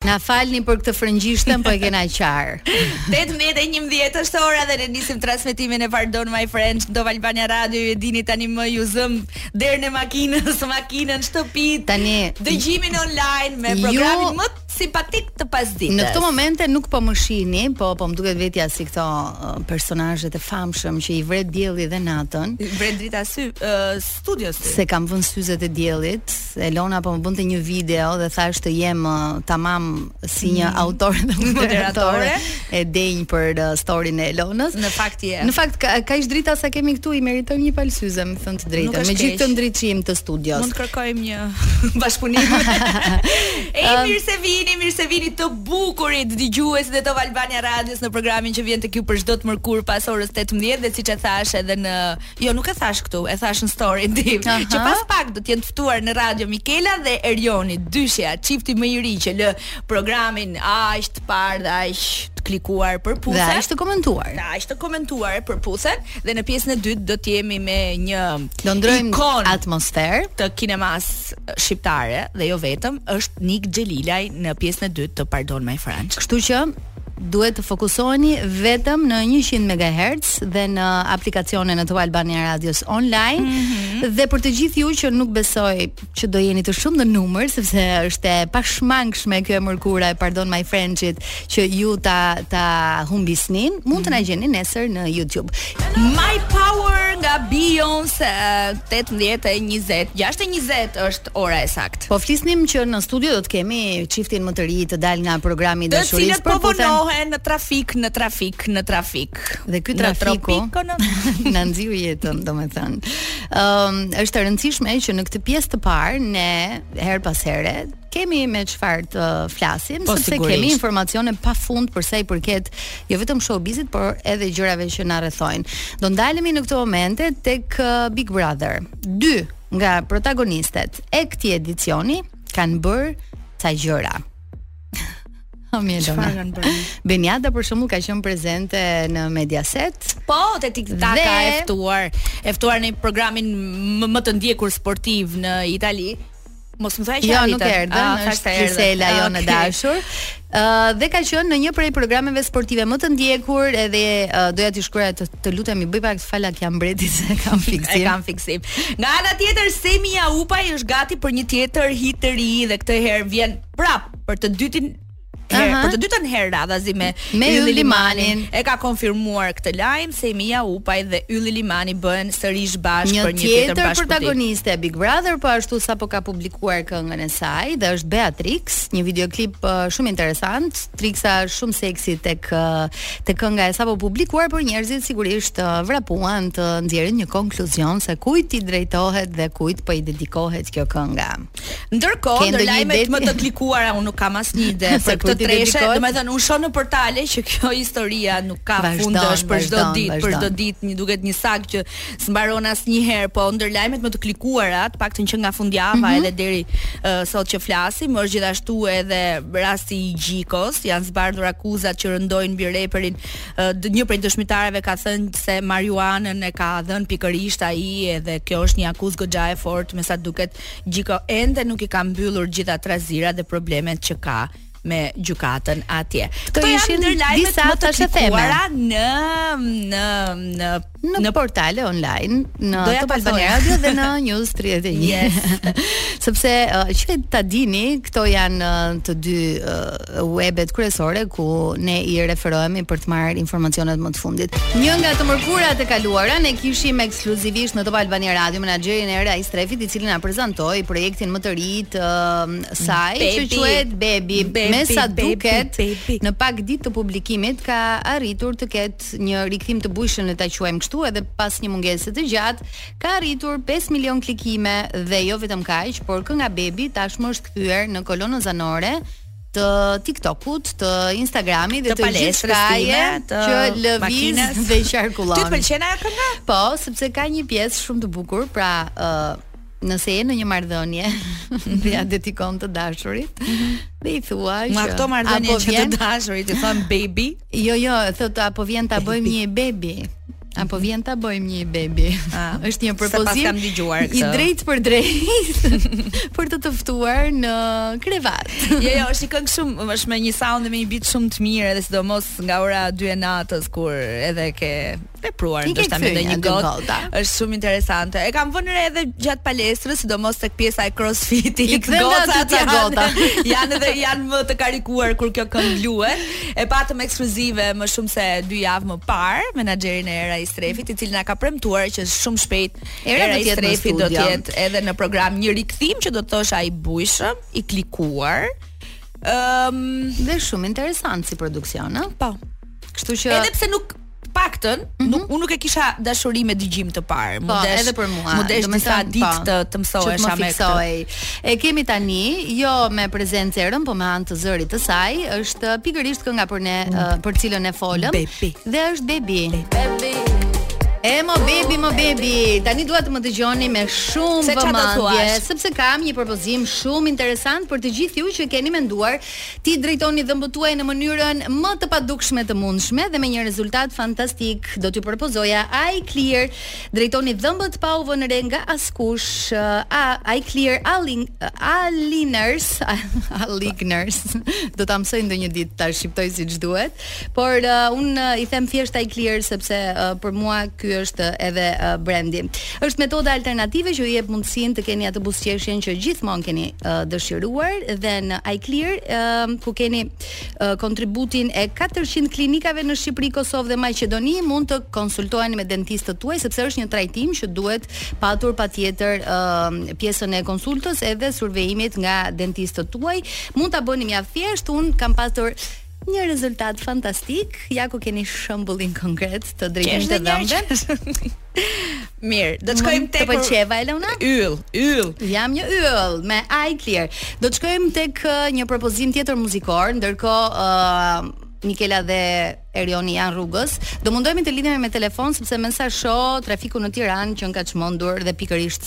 Na falni për këtë frëngjishten, po e kena nisur. 18 e 11 është ora dhe ne nisim transmetimin e Pardon My French në Top Albania Radio. Ju e dini tani më ju zëmë derën e makinës, makinën, shtëpi. Tani dëgjimin online me programin tuaj, më simpatik të pasdites. Në këto momente nuk po më shihni, po po më duket vetja si këto uh, personazhe të famshëm që i vret dielli dhe natën. I vret drita sytë uh, studios. Se kam vënë syzet e diellit. se Elona po më bënte një video dhe thashë të jem uh, tamam si një mm. autore dhe moderatore e denjë për uh, storin e Elonës. Në fakt je. Në fakt ka ka ish drita sa kemi këtu i meritojmë një palë syze, me thënë të drejtën. Me gjithë të ndriçim të studios. Mund të kërkojmë një bashkëpunim. e um, mirë se vini, mirë se vini të bukurit dëgjues të Top Albania Radios në programin që vjen tek ju për çdo të mërkurë pas orës 18 dhe siç e thashë edhe në Jo, nuk e thashë këtu, e thashë në storyn tim. Që pas pak do të jenë të ftuar në radio Mikela dhe Erjoni, dyshja, çifti më i ri që lë programin aq të parë dhe aq të klikuar Për'puthen. Dhe aq të komentuar. Dhe aq të komentuar Për'puthen dhe në pjesën e dytë do të jemi me një do ndërrojmë atmosferë të kinemasë shqiptare dhe jo vetëm, është Nik Xhelilaj në pjesën e dytë të Pardon My French. Kështu që duhet të fokusoheni vetëm në 100 MHz dhe në aplikacionin e Top Albania Radios online mm -hmm. dhe për të gjithë ju që nuk besoj që do jeni të shumë në numër sepse është e pashmangshme kjo e mërkura e Pardon My French-it që ju ta ta humbisnin, mund të na mhm. gjeni nesër në YouTube. My power nga Beyoncé 18:20, 6:20 është është ora e saktë. Po flisnim që në studio do të kemi çiftin më të ri të dalë nga programi i dashurisë. Të cilët po vonohen në trafik, në trafik, në trafik. Dhe ky trafiku na nxiu jetën, domethënë. Ëm ehm, um, është e rëndësishme që në këtë pjesë të parë ne herë pas here kemi me çfarë të flasim, po, sepse sigurisht. kemi informacione pafund për sa i përket jo vetëm showbizit, por edhe gjërave që na rrethojnë. Do ndalemi në këto momente tek uh, Big Brother. 2 nga protagonistet e këtij edicioni kanë bërë ca gjëra. Çfarë kanë bërë? Beniada për shembull ka qenë prezente në Mediaset. Po, te Tiki Taka e ftuar, e ftuar në programin më të ndjekur sportiv në Itali. Mos më thuaj që jo, nuk erdhën, ah, është Gisela, jo në dashur. Ëh dhe ka qenë në një prej programeve sportive më të ndjekur edhe uh, doja t'i shkruaja të, të lutem i bëj pak të falak jam mbreti se e kam fiksim. e kam fiksim. Nga ana tjetër Semi Jaupaj është gati për një tjetër hit të ri dhe këtë herë vjen prap për të dytën herë, për të dytën herë radhazi me, me Ylli Limanin. E ka konfirmuar këtë lajm Semi Jaupaj dhe Ylli Limani bëhen sërish bashkë për një tjetër bashkëpunim. Një tjetër protagoniste e Big Brother po ashtu sapo ka publikuar këngë emrin e saj dhe është Beatrix, një videoklip uh, shumë interesant. Trixa shumë seksi tek uh, tek kënga e sapo publikuar, por njerëzit sigurisht uh, vrapuan të nxjerrin një konkluzion se kujt i drejtohet dhe kujt po i dedikohet kjo kënga. Ndërkohë, në lajmet më të klikuara unë nuk kam asnjë ide për këtë treshe, domethënë unë shoh në portale që kjo historia nuk ka fund, është për çdo ditë, për çdo ditë, duket një sagë që S'mbaron asnjëherë, po ndër lajmet më të klikuara, të paktën që nga fundjava mm -hmm. edhe deri uh, sot që flasim, është gjithashtu edhe rasti i Gjikos, janë zbardhur akuzat që rëndojnë mbi reperin. Uh, një prej dëshmitarëve ka thënë se marijuanën e ka dhënë pikërisht ai edhe kjo është një akuzë goxha e fortë, me sa duket Gjiko ende nuk i ka mbyllur gjitha trazirat dhe problemet që ka. me gjykatën atje. Këto Këto ishin janë ndër lajmet disa më të tash e theme. klikuara në në në në, në portale online, në Doja Top ta Albania thoja. Radio dhe në News 31. Yes. Sepse uh, që ta dini, këto janë uh, të dy uh, webet kryesore ku ne i referohemi për të marrë informacionet më të fundit. Një nga të mërkurat e kaluara ne kishim ekskluzivisht në Top Albania Radio menaxherin e Era Istrefit i cili na prezantoi projektin më të ri të uh, saj që quhet Bebi, bebi me sa duket bebi. në pak ditë të publikimit ka arritur të ketë një rikthim të bujshëm le ta quajmë kështu edhe pas një mungese të gjatë ka arritur 5 milion klikime dhe jo vetëm kaq por kënga Bebi tashmë është kthyer në kolonën zanore të TikTokut, të Instagramit dhe të, gjithçkaje që lëviz dhe qarkullon. Ty të pëlqen ajo kënga? Po, sepse ka një pjesë shumë të bukur, pra ë uh, nëse je në një marrëdhënie dhe ia dedikon të dashurit mhm. dhe i thua që nga këto marrëdhënie që të dashurit i thonë baby jo jo thotë apo vjen ta bëjmë një baby apo mhm. vjen ta bëjmë një baby ah, është një propozim kam dëgjuar këtë i drejtpërdrejtë për të të ftuar në krevat jo jo është një këngë shumë është me një sound dhe me një beat shumë të mirë edhe sidomos nga ora 2 e natës kur edhe ke vepruar ndoshta me ndonjë gotë. Është shumë interesante. E kam vënë re edhe gjatë palestrës, sidomos tek pjesa e crossfit-it. I kthen aty të gota. Janë edhe janë më të karikuar kur kjo këngë luhet. E patëm ekskluzive më shumë se 2 javë më parë menaxherin e Era Istrefit, i cili na ka premtuar që shumë shpejt Era, Era Istrefit do të jetë edhe në program një rikthim që do të thosha i bujshëm, i klikuar. Ëm um, dhe shumë interesant si produksion, ëh? Po. Kështu që Edhe pse nuk të paktën mm -hmm. nuk unë nuk e kisha dashuri me dëgjim të parë. Po, desh, edhe për mua. Më desh disa po, ditë të të mësohesh me këtë. E kemi tani jo me prezencë Erën, po me anë të zërit të saj, është pikërisht kënga për ne mm. uh, për cilën e folëm. Baby. Dhe është baby. Baby. E mo bebi, mo bebi, tani dua të më dëgjoni me shumë vëmendje, sepse kam një propozim shumë interesant për të gjithë ju që keni menduar T'i drejtoni dhëmbët tuaj në mënyrën më të padukshme të mundshme dhe me një rezultat fantastik. Do t'ju propozoja iClear. Drejtoni dhëmbët pa u vënë re nga askush. A iClear Alling Aligners, Aligners. Do ta mësoj ndonjë ditë ta shqiptoj siç duhet. Por uh, unë uh, i them thjesht iClear sepse uh, për mua ky është uh, edhe uh, brendi. Është metoda alternative që ju jep mundësinë të keni atë buzëqeshjen që gjithmonë keni uh, dëshiruar dhe në iClear uh, ku keni uh, kontributin e 400 klinikave në Shqipëri, Kosovë dhe Maqedoni mund të konsultoheni me dentistët tuaj sepse është një trajtim që duhet patur patjetër uh, pjesën e konsultës edhe survejimit nga dentistët tuaj. Mund ta bëni mjaft thjesht, un kam patur Një rezultat fantastik. Ja ku keni shembullin konkret të drejtimit të dhëmbëve. Mirë, do të shkojmë tek Të pëlqeva Elona? Yll, yll. Jam një yll me iClear. Do të shkojmë tek uh, një propozim tjetër muzikor, ndërkohë uh, Mikela dhe Erioni janë rrugës. Do mundohemi të lidhemi me telefon sepse me sa shoh trafiku në Tiranë qenka çmendur dhe pikërisht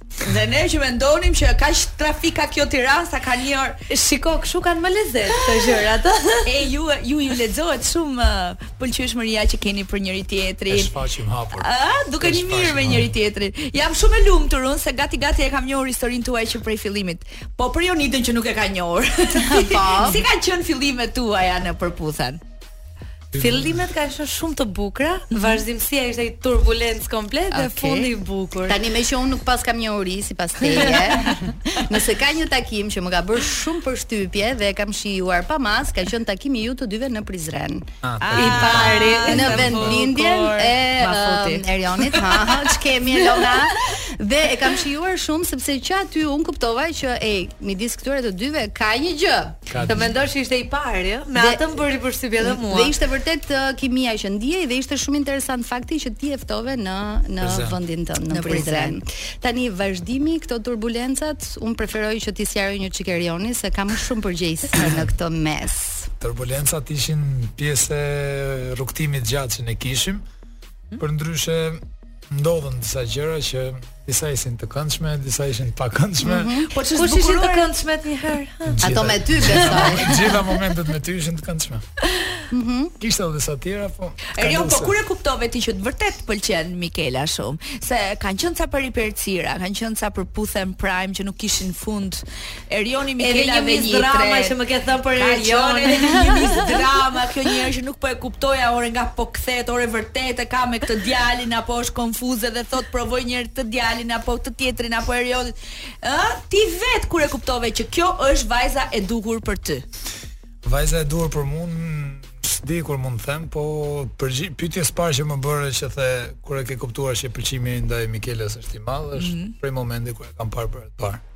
Dhe ne që mendonim që kaq trafik ka kjo Tiranë sa ka një orë. Shiko, kështu kanë më lezet gjërat. e ju ju ju lexohet shumë uh, pëlqyeshmëria që keni për njëri tjetrin. E shfaqim hapur. Ë, dukeni mirë me njëri tjetrin. Jam shumë e lumtur unë se gati gati e kam njohur historinë tuaj që prej fillimit. Po për Jonidën që nuk e ka njohur. po. si kanë qenë fillimet tuaja në Për'puthen? Fillimet ka qenë shumë të bukura, mhm. vazhdimësia ishte një turbulencë komplet dhe okay. fundi i bukur. Tani meqë unë nuk paskam njohuri sipas teje. Nëse ka një takim që më ka bërë shumë përshtypje dhe e kam shijuar pa mas, ka qenë takimi i ju të dyve në Prizren. Ah, ah, I pari në vendlindjen e um, Erionit, ha, ha, ç'kemi Elona? Dhe e kam shijuar shumë sepse që aty un kuptova që ej, midis këtyre të dyve ka një gjë. Të mendosh ishte i pari, ëh? Me atë më bëri përshtypje edhe mua. Dhe ishte vërtet uh, kimia që ndihej dhe ishte shumë interesant fakti që ti e ftove në në vendin tënd, në, në Prizren. Tani vazhdimi këto turbulencat, un preferoj që t'i sqarojë një çik Erioni se ka më shumë përgjegjësi në këtë mes. Turbulencat ishin pjesë e rrugëtimit gjatë që ne kishim. Mhm. Përndryshe ndodhën disa gjëra që disa ishin të këndshme, disa ishin të pakëndshme. Mm -hmm. Po cilat ishin të këndshme një herë? Ato me ty besoj. Gjithë momentet me ty ishin të këndshme. Mhm. Mm Kishte edhe disa tjera, po. Erion, po kur e kuptove ti që vërtet të pëlqen Mikela shumë? Se kanë qenë ca Për'hipërcira, kanë qenë ca Për'puthen Prime që nuk kishin fund. Erjoni Mikela dhe një drama që më ke thënë për Erjonin. Ka qenë një mis drama kjo njerëz që nuk po e kuptoja ore nga po kthehet, ore vërtet e ka me këtë djalin apo është konfuze dhe thotë provoj një herë këtë djalin apo të tjetrin apo Erjonin. Ë, ti vetë kur e kuptove që kjo është vajza e duhur për ty. Vajza e duhur për mua s'di kur mund të them, po për pyetjen e parë që më bëre që the kur e ke kuptuar se pëlqimi ndaj Mikelës është i madh, është mm -hmm. prej momentit kur e kam parë për të parë.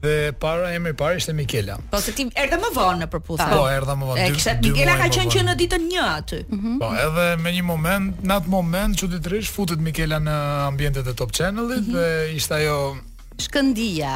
Dhe para emri i parë ishte Mikela. Po se ti erdhe më vonë në Për'puthen. Po, erdha më vonë. Kishte Mikela ka qenë që në ditën 1 aty. Mhm. Po, edhe me një moment, në atë moment çuditërisht futet Mikela në ambientet e Top Channel-it mhm. dhe ishte ajo shkëndija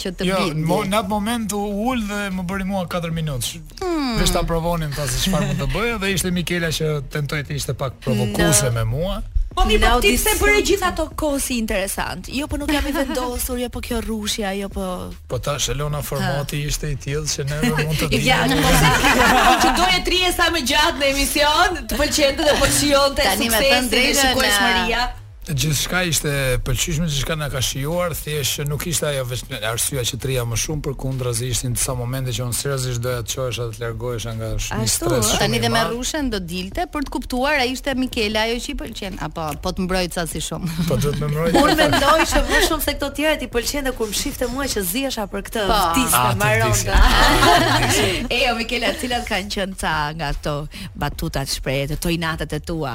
që të jo, bindi. Jo, në atë moment u ul dhe më bëri mua 4 minutë. Hmm. Dhe ta provonim, ta shoh se çfarë mund të bëja dhe ishte Mikela që tentoi të ishte pak provokuese me mua. Po mirë po ti pse bëre gjithë atë kohë si interesant. Jo po nuk jam i vendosur, jo po kjo rrushja, jo po. Po tash Elona formati ha. ishte i tillë që ne nuk mund të dimë. Ja, nuk mund të dimë. Ti doje të rrije sa më gjatë në emision, të pëlqente dhe po shijoje suksesin e shikueshmërinë. Gjithçka ishte e pëlqyeshme gjithçka na ka shijuar, thjesht që nuk ishte ajo veç arsyeja që të rrija më shumë, përkundrazi ishin disa momente që unë seriozisht doja të çohesha dhe të largohesha nga sh- një Ashtu, stres ë? shumë Tani i dhe me madh. rrushen do dilte për të kuptuar a ishte Mikela ajo që i pëlqen apo po të mbroj ca si shumë. Po duhet me mbrojtë. Unë mendoj që më shumë se këto të tjerat i pëlqente kur më shifte mua që zihesha për këtë, Po. vdiste, Ah, të mbaronte. vdiste. Jo Mikela, cilat kanë qenë ca nga këto batutat, shprehjet, këto inatet e tua?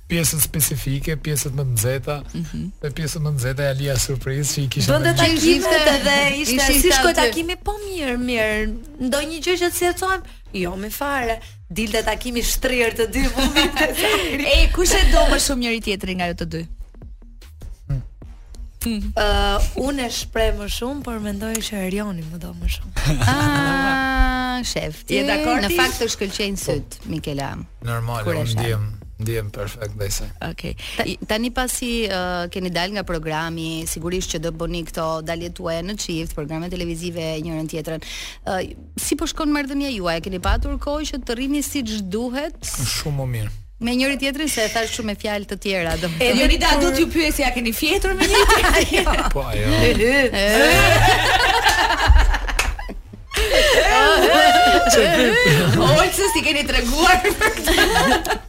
pjesët specifike, pjesët më të nxehta, mhm. dhe pjesët më të nxehta ia lija surprizë që i kisha menduar. Bënte takimet edhe ishte si shkoi takimi po mirë, mirë. Ndonjë gjë që të shqetëson? Jo, mi fare. Dilte takimi shtrirë të dy mundit. Ej, kush e do më shumë njëri-tjetrin nga ju të dy? Uh, unë e shpreh më shumë, por mendoj që Erioni më do më shumë. Ah, shif. Je dakord? Në fakt të shkëlqejnë po. sytë, Mikela. Normal, unë ndihem, ndihem perfekt dhe se. Okej. Okay. Tani pasi uh, keni dalë nga programi, sigurisht që do bëni këto daljet tuaja në çift, programe televizive njërën tjetrën. Uh, Si po shkon marrëdhënia juaj? A keni patur kohë që të rrini siç duhet? Shumë më mirë. Me njëri-tjetrin se e thashë kështu me fjalë të tjera, do. Jonida do t'ju pyesë a keni fjetur me njëri-tjetrin? Po ajo. Olcës i keni treguar.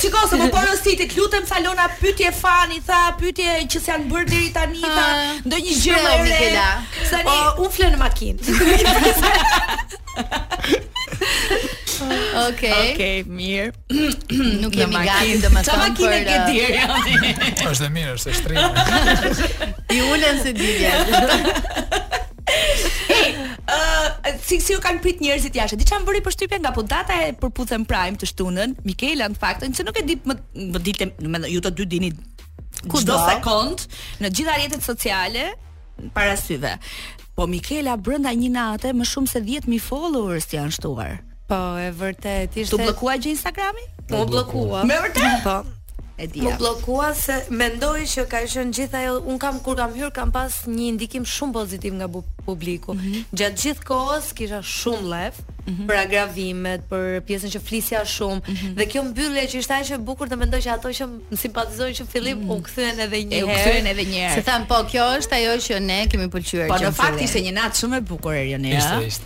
Shiko, se më bërë si të lutem fol na pytje fani, tha pytje që se janë bërë deri tani, tha ah, ndë një gjë më e re. Sa një, oh, unë flenë në makinë. Ok. Ok, mirë. Nuk jemi gati dhe më të më për... Qa dirja? është dhe mirë, është e shtrinë. I ulen se dirja. Ej, ë, si si ju kanë prit njerëzit jashtë. Di ça m' bëri përshtypje nga po data e përputhen prime të shtunën, Mikela në fakt, se nuk e di më më dilnit, do të thënë ju të dy dilnit kudo, çdo sekond në gjitha rrjetet sociale para syve. Po Mikela brenda një nate më shumë se 10000 followers t'i janë shtuar. Po, e vërtet, ishte... T'u bllokua gjë Instagrami? Po, bllokua. Me vërtet? Po. E di. M'u bllokua se mendoj që ka qenë gjithë ajo, un kam kur kam hyrë kam pas një ndikim shumë pozitiv nga publiku. Mm -hmm. Gjatë gjithë kohës kisha shumë lef mm -hmm. për agravimet, për pjesën që flisja shumë mm -hmm. dhe kjo mbyllje që ishte aq e bukur të mendoj që ato që më simpatizonin që fillim mm -hmm. u kthyen edhe një herë. U kthyen edhe një herë. Se thanë po, kjo është ajo që ne kemi pëlqyer. Po në fakt ishte një natë shumë e bukur Erion. Ishte, ishte.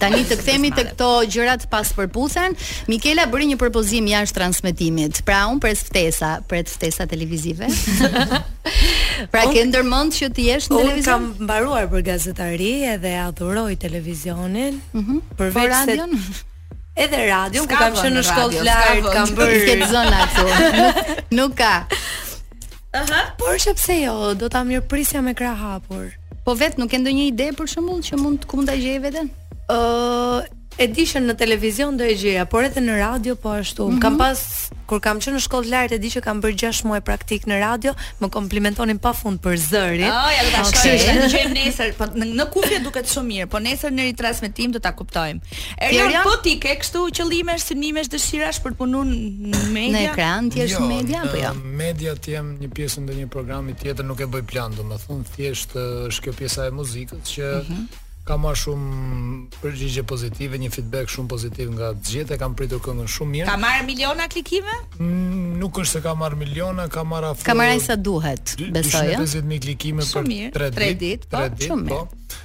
Tani të kthehemi te këto gjërat pas përputhen. Mikela bëri një propozim jashtë transmetimit. Pra un pres ftesa, pres ftesa televizive. pra ke ndërmend që të jesh në televizion? Un kam mbaruar për gazetari edhe adhuroj televizionin. Mm -hmm. Për po radion? Edhe radio, kur kam qenë në shkollë të lartë, kam bërë këtë zonë aty. Nuk ka. Aha. Por pse jo, do ta mirëprisja me krah hapur. Po vet nuk ke ndonjë ide për shembull që mund të ku mund ta gjeje veten? Ë uh, e di që në televizion do e gjeja, por edhe në radio po ashtu. Mm -hmm. Kam pas kur kam qenë në shkollë t'lartë e di që kam bërë 6 muaj praktik në radio, më komplimentonin pafund për zërin. Oh, ja do ta shohim. Okay. Që nesër, po në, në kufje duket shumë mirë, po nesër në ritransmetim do ta kuptojmë. Erion, po ti ke kështu qëllime, synime, dëshira për të punuar në media? Në ekran ti je jo, në media apo jo? Media ti jam një pjesë ndonjë programi tjetër nuk e bëj plan, domethënë thjesht është kjo pjesa e muzikës që mm -hmm. kam marrë shumë përgjigje pozitive, një feedback shumë pozitiv nga të gjithë, e kanë pritur këngën shumë mirë. Ka marrë miliona klikime? Mm, nuk është se ka marrë miliona, ka marrë afër. Ka marrë sa duhet, besoj. 250.000 klikime për 3 ditë, 3 ditë, po, shumë po. mirë. Po.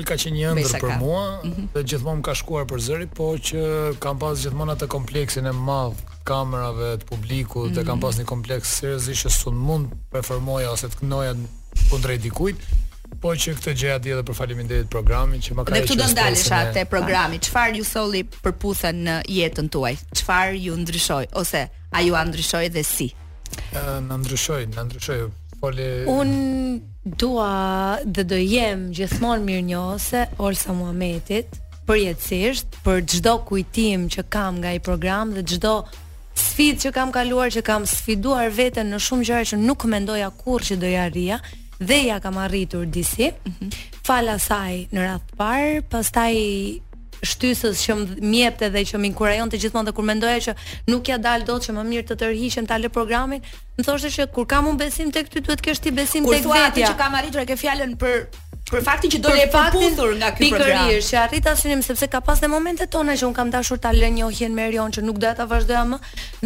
Ajo ka qenë një ëndërr për mua mhm. dhe gjithmonë më ka shkuar pak zëri, po që kam pas gjithmonë atë kompleksin e madh të kamerave, të publikut, mm -hmm. kam mhm. pas një kompleks seriozisht që s'mund të performoja ose të kënoja kundrejt dikujt. Po që këtë gjë ia di edhe për faleminderit programit që më ka dhënë. Ne këtu do ndalesha te programi. Çfarë ju solli përputhen në jetën tuaj? Çfarë ju ndryshoi ose a ju a ndryshoi dhe si? Ë, na ndryshoi, na ndryshoi. Fol. Un Dua dhe do jem gjithmonë mirënjohëse Olsa Muhametit, përjetësisht, për çdo kujtim që kam nga ai program dhe çdo sfidë që kam kaluar, që kam sfiduar veten në shumë gjëra që nuk mendoja kurrë që do ja arrija dhe ja kam arritur disi. Mm -hmm. Falë asaj në radhë të parë, pastaj shtysës që më jepte dhe që më inkurajonte gjithmonë dhe kur mendoja që nuk ja dal dot që më mirë të tërhiqem ta lë programin, Më thoshte që kur kam un besim tek ty duhet të kesh ti besim tek vetja. Kur thua atë që kam arritur e ke fjalën për për faktin që dole e përputhur nga ky program. Pikërisht, që arrita synim sepse ka pasur momentet tona që un kam dashur ta lë njohjen me Erion që nuk doja ta vazhdoja më.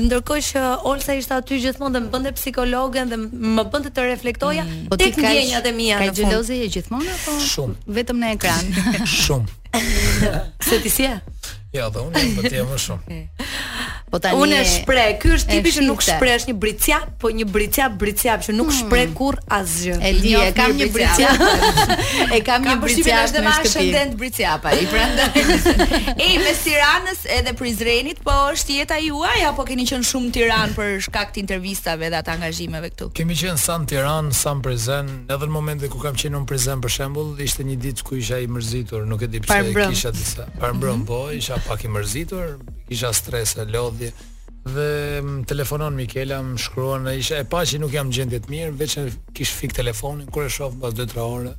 Ndërkohë që Olsa ishte aty gjithmonë dhe më bënte psikologen dhe më bënte të reflektoja mm, po tek ndjenjat e mia. Kaq xheloze gjithmonë apo? Shumë. Vetëm në ekran. Shumë. Se ti si je? Ja, dhe unë jam të më shumë. Po tani unë e shpreh, ky është tipi që nuk shpreh, është një Bricjap, po një Bricjap, Bricjap që nuk hmm. shpreh kurr asgjë. E di, e kam një Bricjap. E kam një Bricjap. Kam përshtypjen është shenjën Bricjap. Ai prandaj. Ej, mes Tiranës edhe Prizrenit, po është jeta juaj apo keni qenë shumë në Tiranë për shkak të intervistave dhe të angazhimeve këtu? Kemi qenë sa në Tiranë, sa në Prizren, edhe në momentin ku kam qenë në Prizren për shembull, ishte një ditë Ku isha i mërzitur, nuk e di pse kisha disa. Parmbrëm mhm. po, isha pak i mërzitur, kisha stres e lodhje dhe telefonon Mikela, më shkruan, isha e pa që nuk jam gjendje të mirë, veç kish fik telefonin kur e shoh pas 2-3 orë.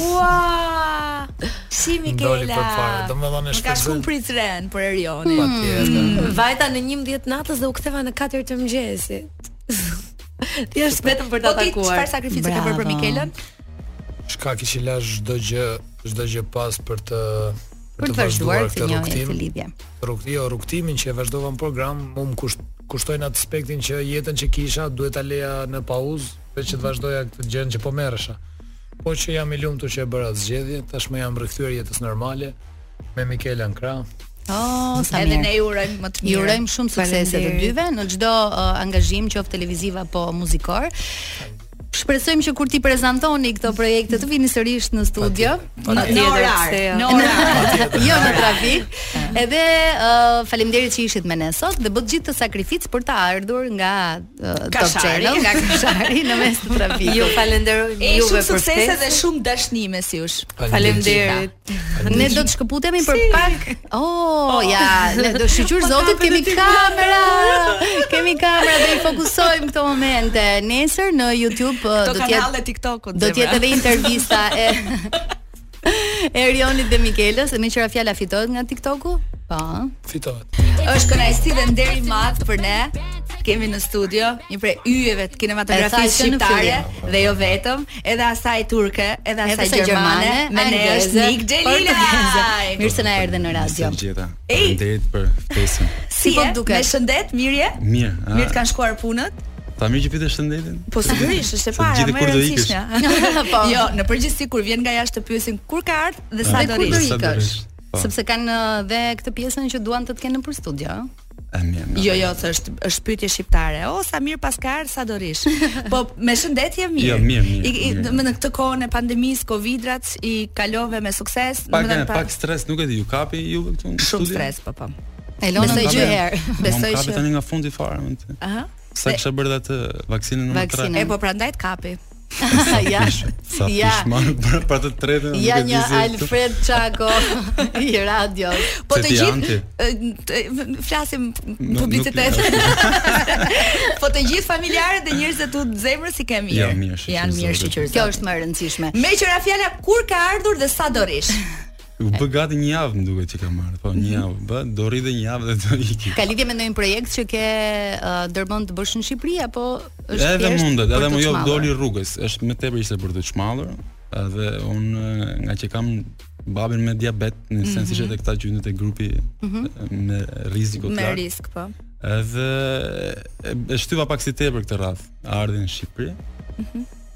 Ua! Si Mikela. Doli për fare, domethënë është. Ka shumë për tren për Erionin. Patjetër. Mm. Vajta në 11 natës dhe u ktheva në 4 të mëngjesit. Ti je vetëm për ta takuar. Po ti çfarë sakrifice ke bërë për Mikelën? Shkaki që lash çdo gjë, çdo gjë pas për të për të vazhduar këtë rrugëtim. Rrugëtim, rrugëtimin që e vazhdova në program, më më kusht, kushtojnë atë aspektin që jetën që kisha duhet ta leja në pauzë, vetëm që të vazhdoja këtë gjë që po merresha. Po që jam i lumtur që e bëra zgjedhje, tashmë jam rikthyer jetës normale me Mikelën në krah. Oh, sa mirë. Edhe ne ju urojmë më të mirë. Ju urojmë shumë suksese të dyve në çdo uh, angazhim, qoftë televiziv apo muzikor. Shpresojmë që kur t'i prezantoni këto projekte të vini sërish në studio, në në orar, në orar, jo në trafik. Edhe uh, faleminderit që ishit me ne sot dhe bëtë gjithë këtë sakrificë për të ardhur nga uh, Top Channel, nga Kashari në mes të trafikut. Ju falenderoj juve. Shumë suksese dhe shumë dashni mes jush. Faleminderit. Ne do të shkëputemi për pak. Oh, oh, ja, ne do shyqyr zotit kemi kamera. Kemi kamera dhe i fokusojmë këto momente. Nesër në YouTube uh, do të jetë TikTok-u. Do të jetë edhe intervista e Erionit dhe Mikelës, meqë ra fjala fitohet nga TikTok-u? Po. Fitohet. Është kënaqësi dhe nder i madh për ne. Kemi në studio një prej yjeve të kinematografisë shqiptare dhe jo vetëm. edhe asaj turke, edhe asaj gjermane, me ne është Nik Xhelila. Mirë se na erdhe në radio. Mirë se gjeta. Faleminderit për ftesën. Si po duket? Me shëndet, mirë je? Mirë. Mirë të kanë shkuar punët? Sa mirë që pyete shëndetin? Po sigurisht, është e para, më e rëndësishmja. Po. Jo, në përgjithësi kur vjen nga jashtë të pyesin kur ke ardhur dhe sa do rrish. Sepse kanë uh, dhe këtë pjesën që duan të të kenë nëpër studio. Jo, jo, se është është pyetje shqiptare. O sa mirë paske, sa do rrish. Po me shëndet je mirë. Jo, mirë, mirë. I, mirë. Në këtë kohë pandemie Covidet i kalove me sukses, pak, më pa... pak stres nuk e di, ju kapi ju këtu në Shumë stres, po po. Elona nja dy herë. Besoj që tani nga fundi fare. Aha. Sa kisha bërë atë vaksinën numër 3. E po prandaj të kapi. ja, sa ja. Fishman, për, për të tretën Ja dhe një Alfred Çako i radio. Po të gjithë flasim publicitet. po të gjithë familjarët dhe njerëzit e zemrës si i ke. Janë mirë, janë mirë shyqyr. Kjo është më e rëndësishme. Meqë ra fjala kur ke ardhur dhe sa do rrish. U bë gati një javë më duket që kam ardhur, po një mhm. javë bëj, do rri dhe një javë dhe do iki. Ka lidhje me ndonjë projekt që ke uh, ndërmend të bësh në Shqipëri apo është thjesht? Edhe mundet, edhe më doli rrugës, është më tepër ishte për të çmallur, edhe unë ngaqë kam babin me diabet, në mm -hmm. sensi që edhe këta hyjnë te grupi mm -hmm. me rrezik të lartë. Me risk, po. Edhe e shtyva pak si tepër këtë radhë, ardhjen në Shqipëri. Mm -hmm.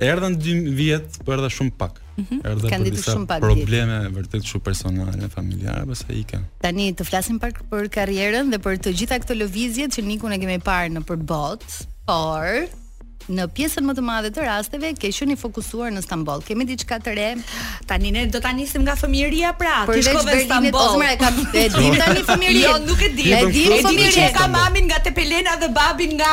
Erdha në dy vjet, po erdha shumë pak. Mm -hmm. Erdha për disa shumë pak probleme dit. vërtet shumë personale, familjare, pastaj ika. Tani të flasim pak për karrierën dhe për të gjitha këto lëvizje që Nikun e kemi parë nëpër botë, por në pjesën më të madhe të rasteve ke qenë i fokusuar në Stamboll. Kemi diçka të re? Tani ne do ta nisim nga fëmijëria pra, ti shkove në Stamboll. Po e ka, e di tani fëmijërinë. Jo, nuk e di. E di fëmijërinë, ka mamin nga Tepelena dhe babin nga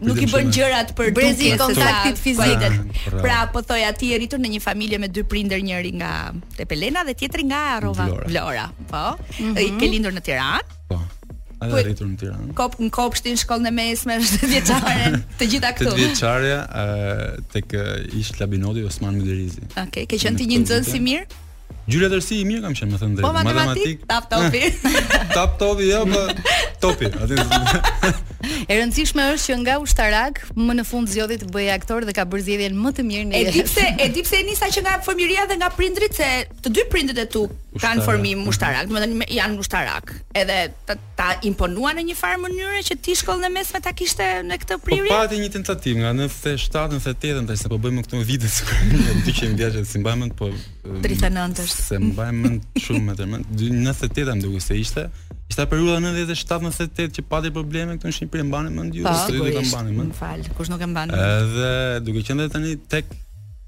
nuk i bën gjërat për brezi i kontaktit fizik. Pra, po thoja, ti je rritur në një familje me dy prindër, njëri nga Tepelena dhe tjetri nga Vlora, Vlora. Po. Mm -hmm. Ke lindur në Tiranë? Po. E rritur në Tiranë? Kop në Kopshtin, shkollën e mesme, tetëvjeçaren, të gjitha këtu. Tetëvjeçarja tek ish Labinoti, Osman Myderizi. Okej, okay, ke qenë ti një nxënës i mirë? Gjuhë-letërsi i mirë kam qenë, me thënë të drejtën. Po matematikë, tap topi. tap topi, jo, po topi. Atë. e rëndësishme është që nga ushtarak më në fund zgjodhi të bëhet aktor dhe ka bërë zgjedhjen më të mirë në jetë. E di pse, e di pse e nisa që nga fëmijëria dhe nga prindërit se të dy prindërit e tu kanë formim ushtarak, domethënë janë ushtarakë. Edhe ta imponuan në një farë mënyre që ti shkollën e mesme ta kishte në këtë po prirje? Po pati një tentativë nga 97, 98, tani se po bëjmë këto vite sikur një 200 vjeçë si mbaj mend, po 39 është. Se mbaj mend shumë më tërmë. 98 më duket se ishte. Ishte periudha 97 98 që pati probleme këtu në Shqipëri e mban mend ju, po, se do ta mbani mend. Fal, kush nuk e mban. Edhe duke qenë tani vetëm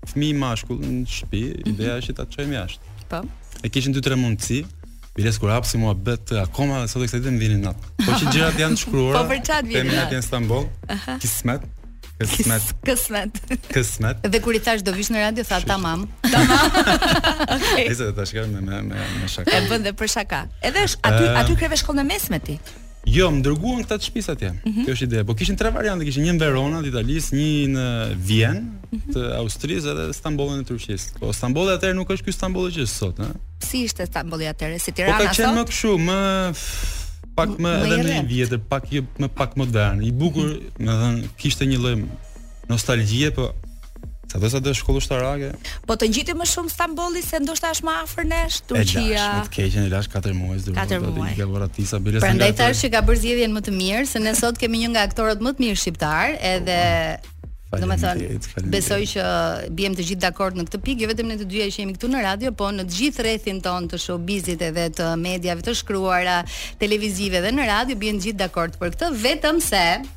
fëmijë mashkull në shtëpi, ideja është ta çojmë jashtë. Po. E kishin dy tre mundësi. Biles kur hapsi mua bet akoma dhe sot e kësaj ditë më vjen inat. Po që gjërat janë të shkruara. Po për çat vjen. Kemi atë në Stamboll. Kismet. Kismet. Kismet. Kismet. Dhe kur i thash do vish në radio tha tamam. Tamam. Okej. E se ta kam me me me shaka. E bën dhe për shaka. Edhe aty aty kreve shkollën e mesme ti. Jo, më dërguan këta të shtëpisë atje. Mm -hmm. Kjo është ideja. Po kishin tre variante, kishin një në Verona të Italisë, një në Vjenë mm -hmm. të Austrisë dhe Stambollin e Turqisë. Po Stambolli atëherë nuk është ky Stambolli që është sot, ëh. Si ishte Stambolli atëherë? Si Tirana sot? Po ka qenë më kështu, më pak më, më edhe më i vjetër, pak jo, më pak modern, i bukur, mm -hmm. domethënë, kishte një lloj Nostalgjie po Sa do sa do shkollë ushtarake? Po të ngjiti më shumë Stambolli se ndoshta është më afër nesh Turqia. E dashme të keqen e lash 4 muaj zë. 4 muaj. Ka vëra ti sa bile. Prandaj thash që ka bërë zgjedhjen më të mirë, se ne sot kemi një nga aktorët më të mirë shqiptar, edhe domethënë, besoj që biem të gjithë dakord në këtë pikë, jo vetëm ne të dyja që jemi këtu në radio, po në të gjithë rrethin tonë të showbizit edhe të mediave të shkruara, televizive dhe në radio biem të gjithë dakord për këtë, vetëm se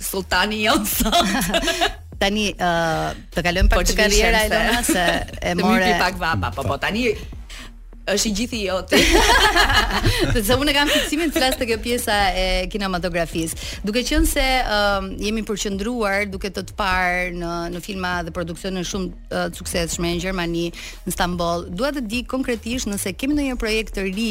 Sulltani i Osmanit. Tani ë uh, të kalojmë pak po te karriera e Lona se e more. Të pak vapa, po po tani është i gjithë i joti. Sepse unë kam fiksimin të flas te kjo pjesa e kinematografisë. Duke qenë se um, jemi përqendruar duke të të parë në në filma dhe produksione shumë të uh, suksesshme në Gjermani, në Stamboll, dua të di konkretisht nëse kemi ndonjë projekt të ri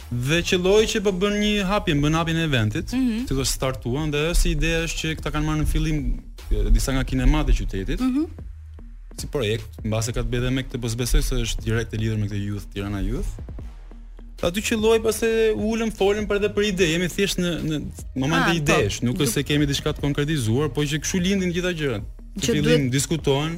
Dhe qëlloi që po bën një hapje, bën hapjen e eventit, mm -hmm. që do startojnë dhe ajo si ide është që këta kanë marrë në fillim disa nga kinemat e qytetit. Mm -hmm. Si projekt, mbase ka të bëjë edhe me këtë, po s'besoj se është direkt e lidhur me këtë Youth Tirana Youth. Aty qëlloi pastaj u ulëm folëm për edhe për ide, jemi thjesht në në moment ah, të po. idesh, nuk është se kemi diçka të konkretizuar, po që kshu lindin të gjitha gjërat. Që fillim diskutojnë,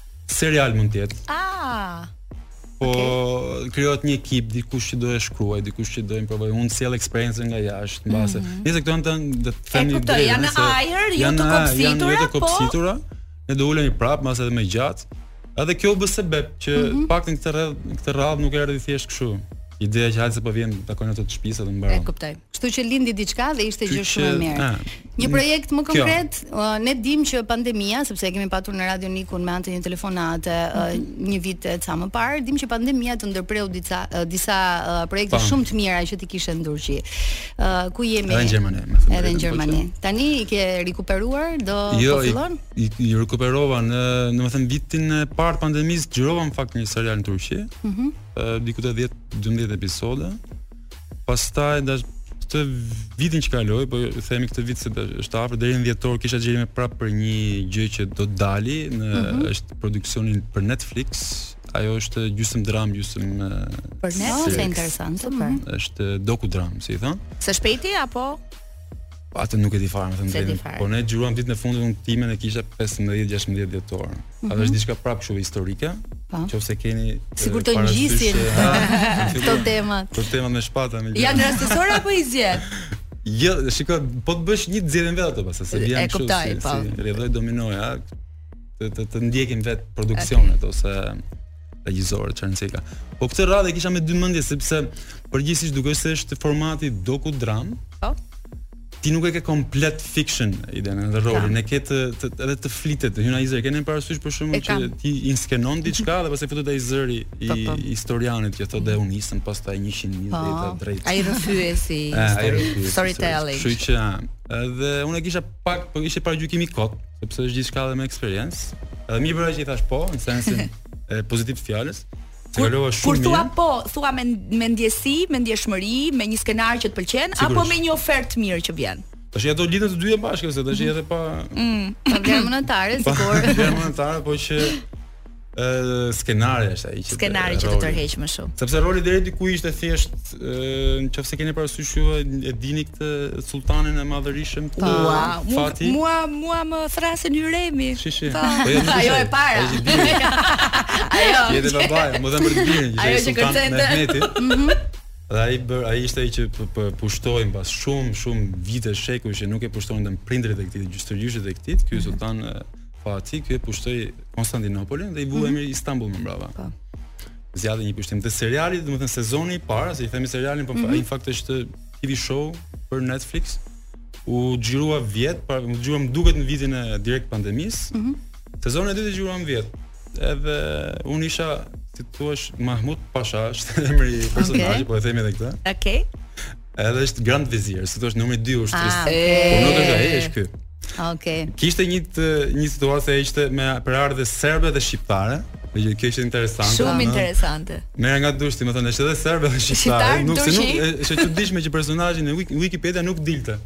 Serial mund të jetë. Ah. Po okay. krijohet një ekip dikush që do e shkruajë, dikush që do të provojë. Unë sjell eksperiencën nga jashtë, mbase. Mm -hmm. Nëse këto janë të të themi të drejtën. Këto janë ajër, jo të kopsitura, janë jo të po? kopsitura. Po? Ne do ulemi prapë, mbase edhe më gjatë. Edhe kjo u bë sebep që mm -hmm. paktën këtë radhë, këtë radhë nuk erdhi thjesht kështu. Ideja që hajde se po vjen takon ato të shtëpisë dhe mbaron. E kuptoj. Kështu që lindi diçka dhe ishte gjë shumë e mirë. Një projekt më konkret, kjo. ne dimë që pandemia, sepse e kemi patur në Radio Nikun me anë të një telefonate mm -hmm. një vit e ca më parë, dimë që pandemia të ndërpreu disa disa projekte pa. Po. shumë të mira që ti kishe në Turqi. Uh, ku jemi? Edhe në Gjermani, më thënë. Edhe në po Gjermani. Tani i ke rikuperuar, do jo, po fillon? Jo, i, i, i rikuperova në, domethënë vitin e parë të pandemisë, xhirova në fakt një serial në Turqi. Mhm. Mm uh, diku te 10 12 episode. Pastaj dash këtë vitin që kaloi, po themi këtë vit se është afër deri në dhjetor kisha xhirime prapë për një gjë që do të dali në mm -hmm. është produksioni për Netflix. Ajo është gjysëm dram, gjysëm për Netflix. Është interesant, super. Është doku dram, si i thon. Së shpejti apo Atë nuk e di fare, më thënë drejtën. Po ne xhiruam ditën e fundit unë timen e kisha 15-16 dhjetor. Mm -hmm. A është diçka prapë kështu historike. Po. Nëse keni sigur të ngjisin këto temat. Këto temat me shpata me gjëra. Janë rastësore apo i zgjedh? Jo, shikoj, po të bësh një zgjedhje vetë ato pastaj se vjen kështu. E kuptoj, po. Si, si, dominoj, ha. Të të, të ndjekin vetë produksionet ose Regjisorë, çfarë nëse ka. Po këtë radhë e kisha me dy mendje sepse përgjithsisht duke qenë se është formati dokudram. Po. Ti nuk e ke komplet fiction idenë edhe rolin, e ke të, të edhe të flitet, hyn ai zëri. Keni parasysh për shkak që ti inskenon diçka dhe pastaj futet ai zëri i po, po. historianit që thotë dhe unë nisëm pastaj 100 mijë po, vjet drejt. Ai rrëfyesi storytelling. Kështu që edhe unë e kisha pak, po ishte paragjykim i kotë. sepse është gjithçka edhe me eksperiencë. Edhe mirë bëra që i thashë po, në sensin e pozitiv të fjalës. Të kalova shumë. Kur thua po, thua me me ndjesi, me ndjeshmëri, me një skenar që të pëlqen apo me një ofertë të mirë që vjen. Tash ato lidhen të dyja bashkë, se tash edhe pa. Mm. Pa vlerë monetare, sigurisht. Pa vlerë monetare, po që ë skenari është ai që skenari që të tërheq më shumë. Sepse roli deri diku ishte thjesht ë nëse keni parasysh ju e dini këtë sulltanin e madhërishëm të Ua, fati. Mua mua më thrasin hyremi. Shi shi. Po, po jo, ajo e para. Ajo. Je dhe babai, më dhanë për të dinë që ai sultan Mehmeti. Mhm. Dhe ai bëri, ai ishte ai që pushtoi mbas shumë shumë vite shekuj që nuk e pushtonin prindërit e këtij, gjysh stërgjyshët e këtij, ky mhm. sultan Po aty ky e pushtoi Konstantinopolin dhe i vu mhm. emrin mm -hmm. Istanbul më mbrapa. Po. Zgjati një pushtim të serialit, domethënë sezoni i parë, se i themi serialin, po mm -hmm. ai në fakt është TV show për Netflix. U xhirua vjet, pra u xhirua më duket në vitin e direkt pandemisë. Mm -hmm. Sezoni i dytë u xhirua vjet. Edhe unë isha ti thua Mahmud Pasha, është emri i personazhit, okay. po e themi edhe këtë. Okej. Okay. Edhe është Grand Vizier, si thua numri 2 i ushtrisë. Ah, okay. Po nuk është ai, është ky. Okej. Okay. Kishte një të, një situatë që ishte me prejardhje serbe dhe shqiptare. Dhe që kjo ishte interesante. Shumë interesante. Me nga të dyja, domethënë, është edhe serbe dhe shqiptare. Nuk se nuk është e çuditshme që personazhi në Wikipedia nuk dilte.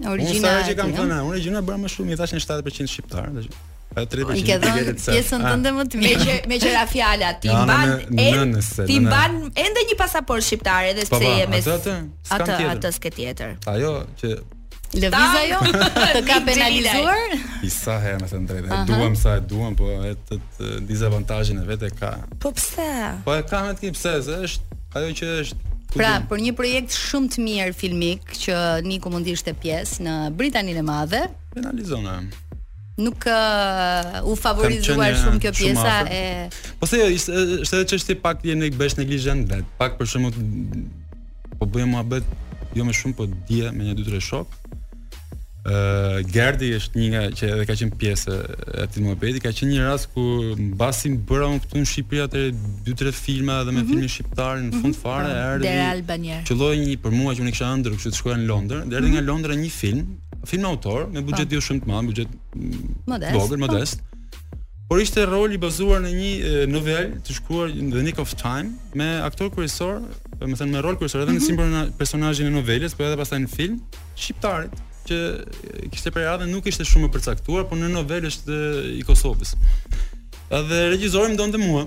Origjinali. Unë sa që kam thënë, unë origjinën e bëra më shumë, i thashë 70% shqiptar. E drejtë që t'i japësh ti pjesën ah. tënde më të mirë. Meqë meqë ra fjala ti mban ende. Ti mban ende një pasaportë shqiptare edhe po, pse po, je me atë atë atë s'ke tjetër. Ajo që Lëviz ajo të ka penalizuar. Disa herë me thënë të drejtën, e duam sa e duam, po atë disavantazhin e vet e ka. Po pse? Po e ka me ti pse, se është ajo që është Pra, për një projekt shumë të mirë filmik që Niku mund të ishte pjesë në Britaninë e Madhe, penalizon. nuk uh, u favorizuar shumë kjo pjesa e Po se jo, ishte është edhe çështje pak edhe Nik bëhesh neglizhent vetë. Pak për shembull po bëjmë muhabet jo më shumë po dje me një dy tre shokë. Ë uh, Gerdi është një nga që edhe ka qenë pjesë e atij muhabeti, ka qenë një rast ku mbasi bëra unë këtu në Shqipëri ata dy tre filma edhe me mm -hmm. filmin shqiptar në fund mhm. fare mm -hmm. erdhi. Qëlloi një për mua që unë e kisha ëndërr, kështu të shkoja në Londër, dhe erdhi mm -hmm. nga Londra një film Film autor me buxhet jo shumë të madh, buxhet modest, vogël, modest. Por ishte rol i bazuar në një novelë të shkruar në The Nick of Time me aktor kryesor, domethënë me rol kryesor edhe në mm -hmm. personazhin e novelës, por edhe pastaj në film, shqiptar që kishte prejardhjen nuk ishte shumë e përcaktuar, por në novelë është i Kosovës. Edhe regjizori më donte mua,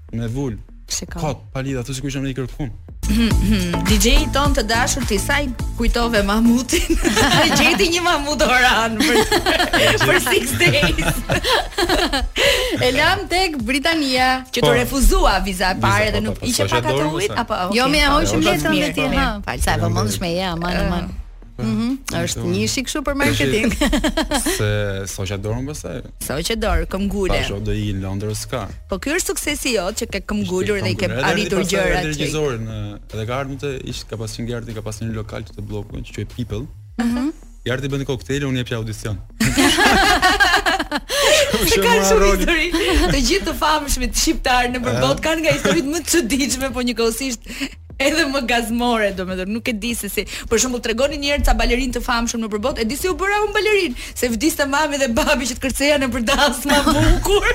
Me vul. Shiko. Kot, pa lidhje ato sikur që ne kërkuam. DJ-n tonë të dashur ti sa i kujtove mamutin. Gjeti një mamut oran për për 6 days. e lamë tek Britania që të po. refuzua viza e parë dhe po, nuk po, i që pak ato ujit apo jo më e hoqëm letrën me ti ha. Fal sa e vëmendshme ja, aman aman. Mhm, mm është një shi kështu për marketing. S'e hoqa dorën pastaj. S'hoqa dorë, këmbëngula. Tashi do iki në Londër s'ka. Po ky është suksesi yt që ke këmbëngulur dhe ke arritur gjëra të tjera. në edhe ka ardhur të ish ka pasur një Gerdi, ka pasur një lokal te Blloku që quhej People. Mhm. Mm Gerdi bënte koktejl, unë jepja audicion. Të kanë shumë histori. Të gjithë të famshmit shqiptarë nëpër botë eh. kanë nga historitë më të çuditshme, po njëkohësisht edhe më gazmore, domethënë nuk e di se si. Për shembull, tregonin një herë ca balerinë të famshëm nëpër botë, e di si u bëra unë balerinë, se vdiste mami dhe babi që të kërceja nëpër dasma bukur.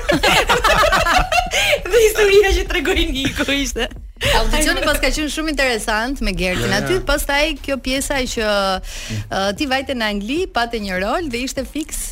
dhe historia që tregoi Niku ishte. Audicioni paska qenë shumë interesant me Gerdin ja, ja. aty, pastaj kjo pjesa që uh, ti vajte në Angli, pate një rol dhe ishte fiks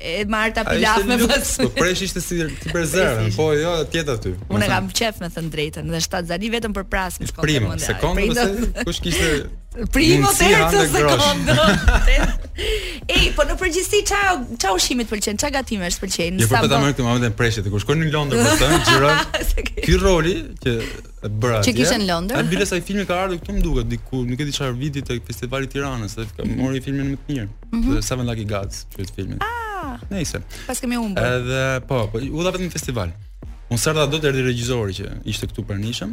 E Marta pilaf me fasule. Po preshi ishte si ti për zerën, po jo tjetër aty. Unë kam qef me thën drejtën, dhe s'ta zanin vetëm për pras në shkollë. Primo, sekondo pse kush kishte Primo, terzo, sekondo. Ej, po në përgjithësi ça ça ushqimi të pëlqen, ça gatimesh të pëlqen. Jo, po ta marr këtë momentin e preshit, kur shkon në Londër për të xhiruar. Ky roli që e bëra atje. Që kishte në Londër. Bile se ai filmi ka ardhur këtu më duket diku, nuk e di çfarë viti te festivali i Tiranës, se ky mori filmin më të mirë. Mm -hmm. Seven Lucky Gods, që është filmin. Ah! Nejse. Paskemi humbur. Edhe, po, po, u dha vetëm në festival. Unë s'erdha dot, erdi regjizori që ishte këtu i pranishëm.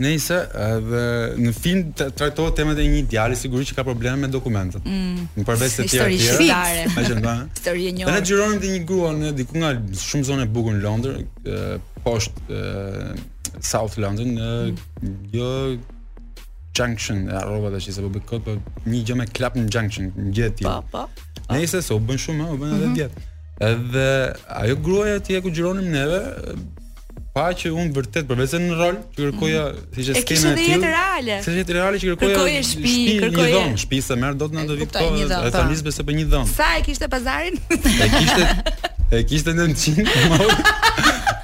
Nejse, edhe në film trajtohet tema e një djali, sigurisht që ka probleme me dokumentet. Mm. Përveç të tjera tjera. Histori shqiptare. Ma që në ba. Histori e njohur. Dhe ne xhironim te një grua në diku nga, shumë zonë e bukur në Londër, poshtë South London, mm. jo Junction, e harrova tash se po bëj kot, po një gjë me Clapham Junction, një gjë e tillë. Po, po. Nejse se u bënë shumë, u bënë edhe mm -hmm. Edhe ajo gruaja aty ku xhironim neve, pa që unë vërtet përveç se në rol që kërkoja mm -hmm. siç është skena e tillë. reale. Siç është reale që kërkoja. Kërkoje shtëpi, shpi, kërkoje një dhomë, shtëpi s'e merr dot në atë vit po. E tha, unë e jap, se për një dhomë. Sa e kishte pazarin? E kishte e kishte 900.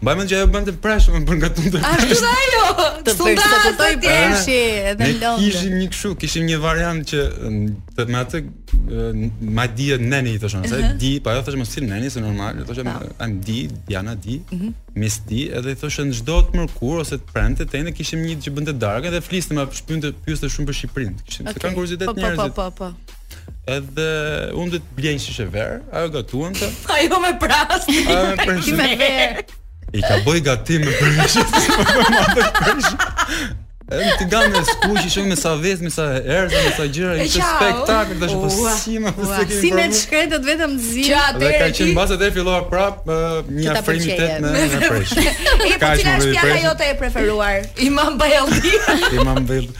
Mbaj mend që ajo bënte presh, më gatuante. Ashtu dhe ajo. Të persekuto i preshi edhe në Londër. Ne kishim një kështu, kishim një variant që të, me atë ma di e neni i thosha, s'e mhm. di, po ajo thoshte mos thuaj neni, është normal, i thosha I'm di, Diana di, mhm. Miss di, edhe i thosha çdo të mërkur, ose të premte, të enjte kishim një që bënte darke, dhe fliste më pyente, pyste shumë për Shqipërinë. kishim, se kanë kuriozitet njerëzit. Po, po, po, po, po. Edhe unë do të blija shishe verë, ajo gatuante. Ajo me prasë, ajo me prasë. me verë. I ka bëj gati me prasë, Edhe në tigan e skuqte, ishte me ca vezë, me ca erëza, me ca gjëra, ishte spektakël, dhe shumë pësima, po pse kemi përmu. Si ne të shkretët vetëm e ziejmë. Ça, dhe ka qenë mbas asaj fillova prapë një afrimitet me, me presh. E, po cila është pjata jote e preferuar? Imam Bajalldi. Imam Bajalldi.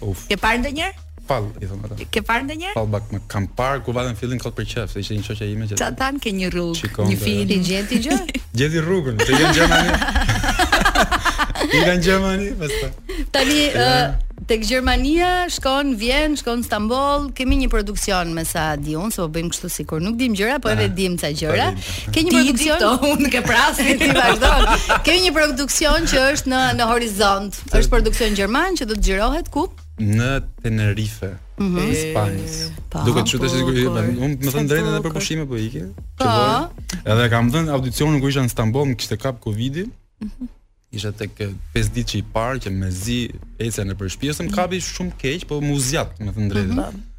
Uf. Ke parë ndonjëherë? Fall, i thonë ata. Ke parë ndonjëherë? Fall, pak më kanë parë kur vatën fillin kot për qef, se ishte një shoqja ime që. Ça të thanë, ke një rrugë, një film. Të gjeti gjë? Gjeti rrugën, që jam Gjermani. Ika në Gjermani, pastaj. Tani tek Gjermania shkon vjen, shkon Stamboll, kemi një produksion me sa di un, se po bëjmë kështu sikur nuk dim gjëra, po edhe dim ca gjëra. Ke një produksion, unë e ke pras ti vazhdo. Kemi një produksion që është në në horizont. Është produksion gjerman që do të xhirohet ku? Në Tenerife, mm -hmm. në Spanjë. Po. Duket tash sikur unë me thënë të drejtën edhe për pushime po iki. Po. Edhe kam dhënë audicionin kur isha në Stamboll, më kishte kap Covidi. Mm -hmm. Isha tek 5 ditëshi i parë që mezi eca nëpër shpi se më kapi shumë keq, po m'u zgjat, me thënë të drejtën. Mm -hmm.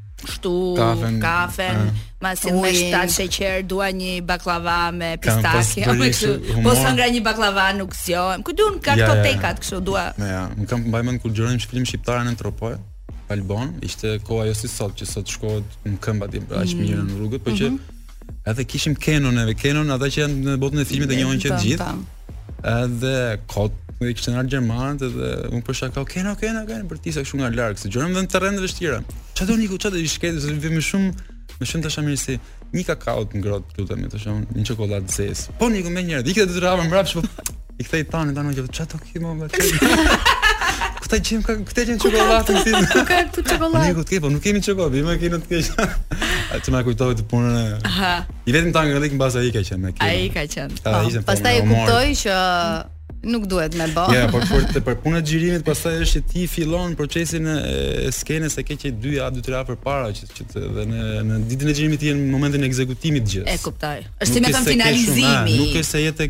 kështu kafen, kafen uh, ma s'i me shtat sheqer dua një baklava me pistaki apo kështu po sa nga një baklava nuk zgjohem ku duan ka këto teka kështu dua ja, ja. më kam mbaj mend kur xhironim filmin Shqiptari në Tropojë Valbonë ishte koha jo si sot që sot shkohet në këmbë ti pra aq mm. mirë në rrugët por që mhm. edhe kishim Canon edhe Canon ata që janë në botën e filmit e njohin që të gjithë Edhe kot dhe kishin ardhur gjermanët edhe unë për shaka, okay, okay, okay, pertesa kështu nga larg, se gjëra në terren të vështira. Ça do Niku, ça do i shkreti, se vjen më shumë Më shumë për mirësi një kakao të ngrohtë, lutem, të shohim një çokollatë zezë. Po Niku më njëherë, ik të rrafsha mbrapsht. Po. I kthej tani tani që ça do ky më vete. Ku ta gjej ka ku ta gjej çokollatën ty? Ku ka këtu çokollatë? Niku ti po nuk kemi çokollatë, më vjen keq. Atë më kujtohet punën e. Aha. I vetëm ta ngre Nik mbas ai ka qenë me Kevin. Ai ka qenë. Po. Po, pastaj e kuptoi që nuk duhet me bë. Ja, por për të për punën e xhirimit pastaj është që ti fillon procesin e skenës se ke që 2 a 2 3 javë përpara që që të dhe në në ditën e xhirimit ti je në momentin e ekzekutimit të gjithë. E kuptoj. Është si me thën finalizimi. Nuk është se jetë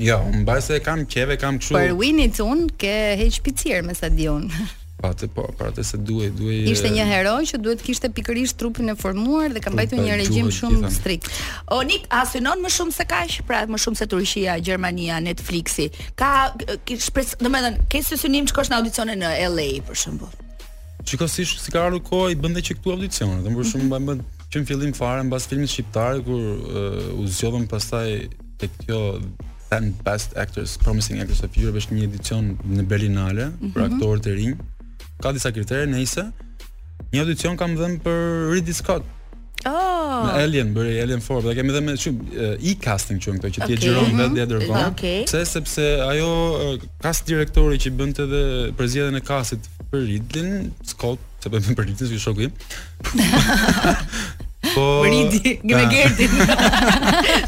Jo, unë mbaj se e kam qejf, e kam kështu. Për Winnetou-n ke heq pizir me sa di un. Patjetër po, patjetër se duhej, duhej. Ishte një hero që duhet kishte pikërisht trupin e formuar dhe ka mbajtur një regjim shumë strikt. O Nik, a synon më shumë se kaq, pra më shumë se Turqia, Gjermania, Netflixi. Ka shpresë, domethënë, ke si synim të shkosh në audicione në LA për shembull. Shiko si si ka ardhur koha i bën dhe që këtu audicione, domethënë për shembull mhm. bën që në fillim fare mbas filmit Shqiptari kur uh, u zgjodhëm pastaj tek kjo Ten Best Actors, Promising Actors of Europe është një edicion në Berlinale mm -hmm. për mhm. aktorët e rinj. Ka disa kritere, nejse një audicion kam dhënë për Ridley Scott. Oh. Në Alien, bëri Alien 4, dhe kemi dhe me e-casting që janë këto, që ti okay. e xhiron vetë dhe dërgon okay. Pse, sepse ajo cast direktori që bënte dhe përzgjedhjen e castit për Ridlin, Scott, se për Ridlin, si shoku im, Po Ridli, rri me Gertin.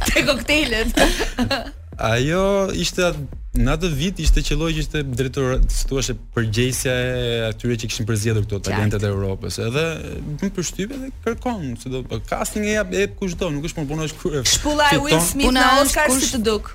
Te koktejlet. Ajo ishte në atë vit ishte qelloi që ishte drejtor, si thua e përgjegjësja e atyre që kishin përzgjedhur këto talentet e Evropës. Edhe më bëri përshtypje dhe kërkon, si do të po, casting e jap e kushdo, nuk është më puna si kur. Shpulla e Will Smith në Oscar si të duk.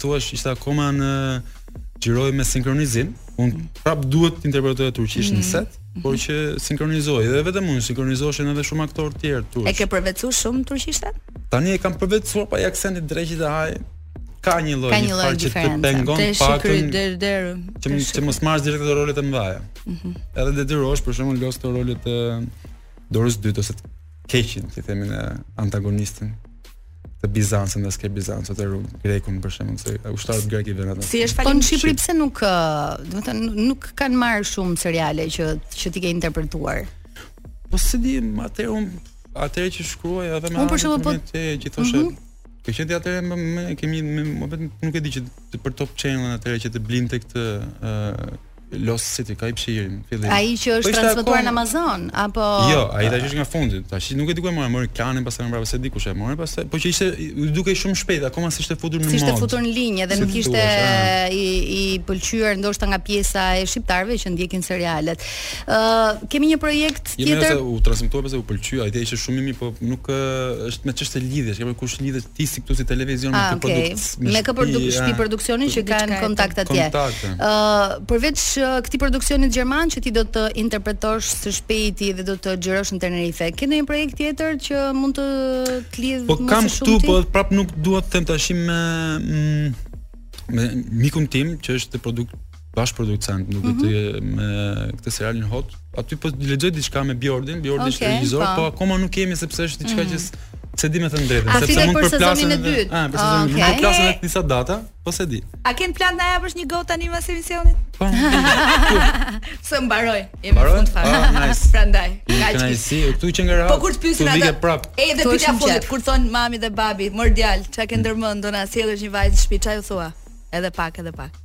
thua që ishte akoma ne xhiroja me sinkronizim, un mm. prap duhet të interpretoja turqisht në mm. set, por që sinkronizoja edhe s'vetëm un sinkronizoheshin edhe shumë aktor të tjerë turq. E ke përvetësuar shumë turqishten? Tani e kam përvetësuar po aksenti dreqi ta haj. Ka një lloj një farë që të pengon pak der der. Që mos të mos marrësh direkt ato rolet e mëdha. Mhm. Edhe detyrohesh për shembull lozësh rolet e dorës dytë ose të keqin, të themi antagonistin. të Bizantin dhe s'ke Bizantin dhe Rumë, Grekun për shembull, se ushtarët grekë i vënë atë. Si është falim po në Shqipëri pse nuk, do të thënë, nuk kanë marrë shumë seriale që që ti ke interpretuar. Po s'e di, atëherë unë atëherë që shkruaj edhe me anë të po... të gjithoshë. Mm -hmm. Ke qenë ti atëherë më, më kemi më, më vetëm nuk e di që të, për top channel-in atëherë që të blinte këtë ë uh, Lost City, ka i pëshirin, fillim. Ai që është po transmetuar në Amazon apo Jo, ai tash është nga fundi. Tash nuk e di ku e mori, mori Klani pastaj mbrapa s'e di kush e mori, pastaj po që ishte duke shumë shpejt, akoma s'ishte futur në modë. S'ishte futur në linjë dhe nuk ishte i i pëlqyer ndoshta nga pjesa e shqiptarëve që ndjekin serialet. Ë, kemi një projekt Jo se u transmetua pse u pëlqy, ai ishte shumë i mirë, po nuk është më çështje lidhjeje, është ku lidhesh ti si këtu si televizion me ah, këtë produkt. Me kë produkt shtëpi produksioni që kanë kontakt atje. Ë përveç këtij produksioni gjerman që ti do të interpretosh së shpejti dhe do të xhirosh në Tenerife, ke ndonjë projekt tjetër që mund të të lidhë po, më së shumti? Po kam këtu, po prapë nuk dua të them tash me mm, me mikun tim që është produkt bashkëproducent nuk do të mhm. me këtë serialin HOT. Aty po lexoj diçka me Bujarin, Bujari është regjisor, po. po akoma nuk kemi sepse është diçka mhm. që s'e di me thënë të drejtën, sepse mund të përplasin në dytë. Ah, për sezonin e dytë. Mund të përplasen edhe disa data, po s'e di. A ke në plan të na japësh një gotë tani pas emisionit? Po. Se mbaroi. Jemi në fund fare. Ah, nice. Prandaj, kaq. Kaq si, këtu që ngera. Po kur të pyesin ata. Prapë. Edhe pyetja e fundit kur thonë mami dhe babi, mor djalë, çka ke ndërmend, do na sjellësh një vajzë në shtëpi, ça u thua? Edhe pak, edhe pak.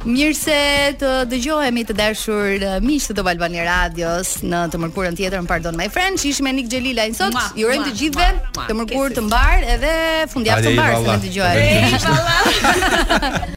Mirë se të dëgjohemi të dashur eh, miq të Top Albania Radios në të mërkurën tjetër në Pardon My French. Ishim me Nik Xhelilajn sot. Mua, Ju urojmë mua, të gjithëve mua, mua. të mërkurë të mbarë edhe fundjavë Hajde, të mbarë se Ejvallah. na dëgjohemi. Hajde, Ejvallah.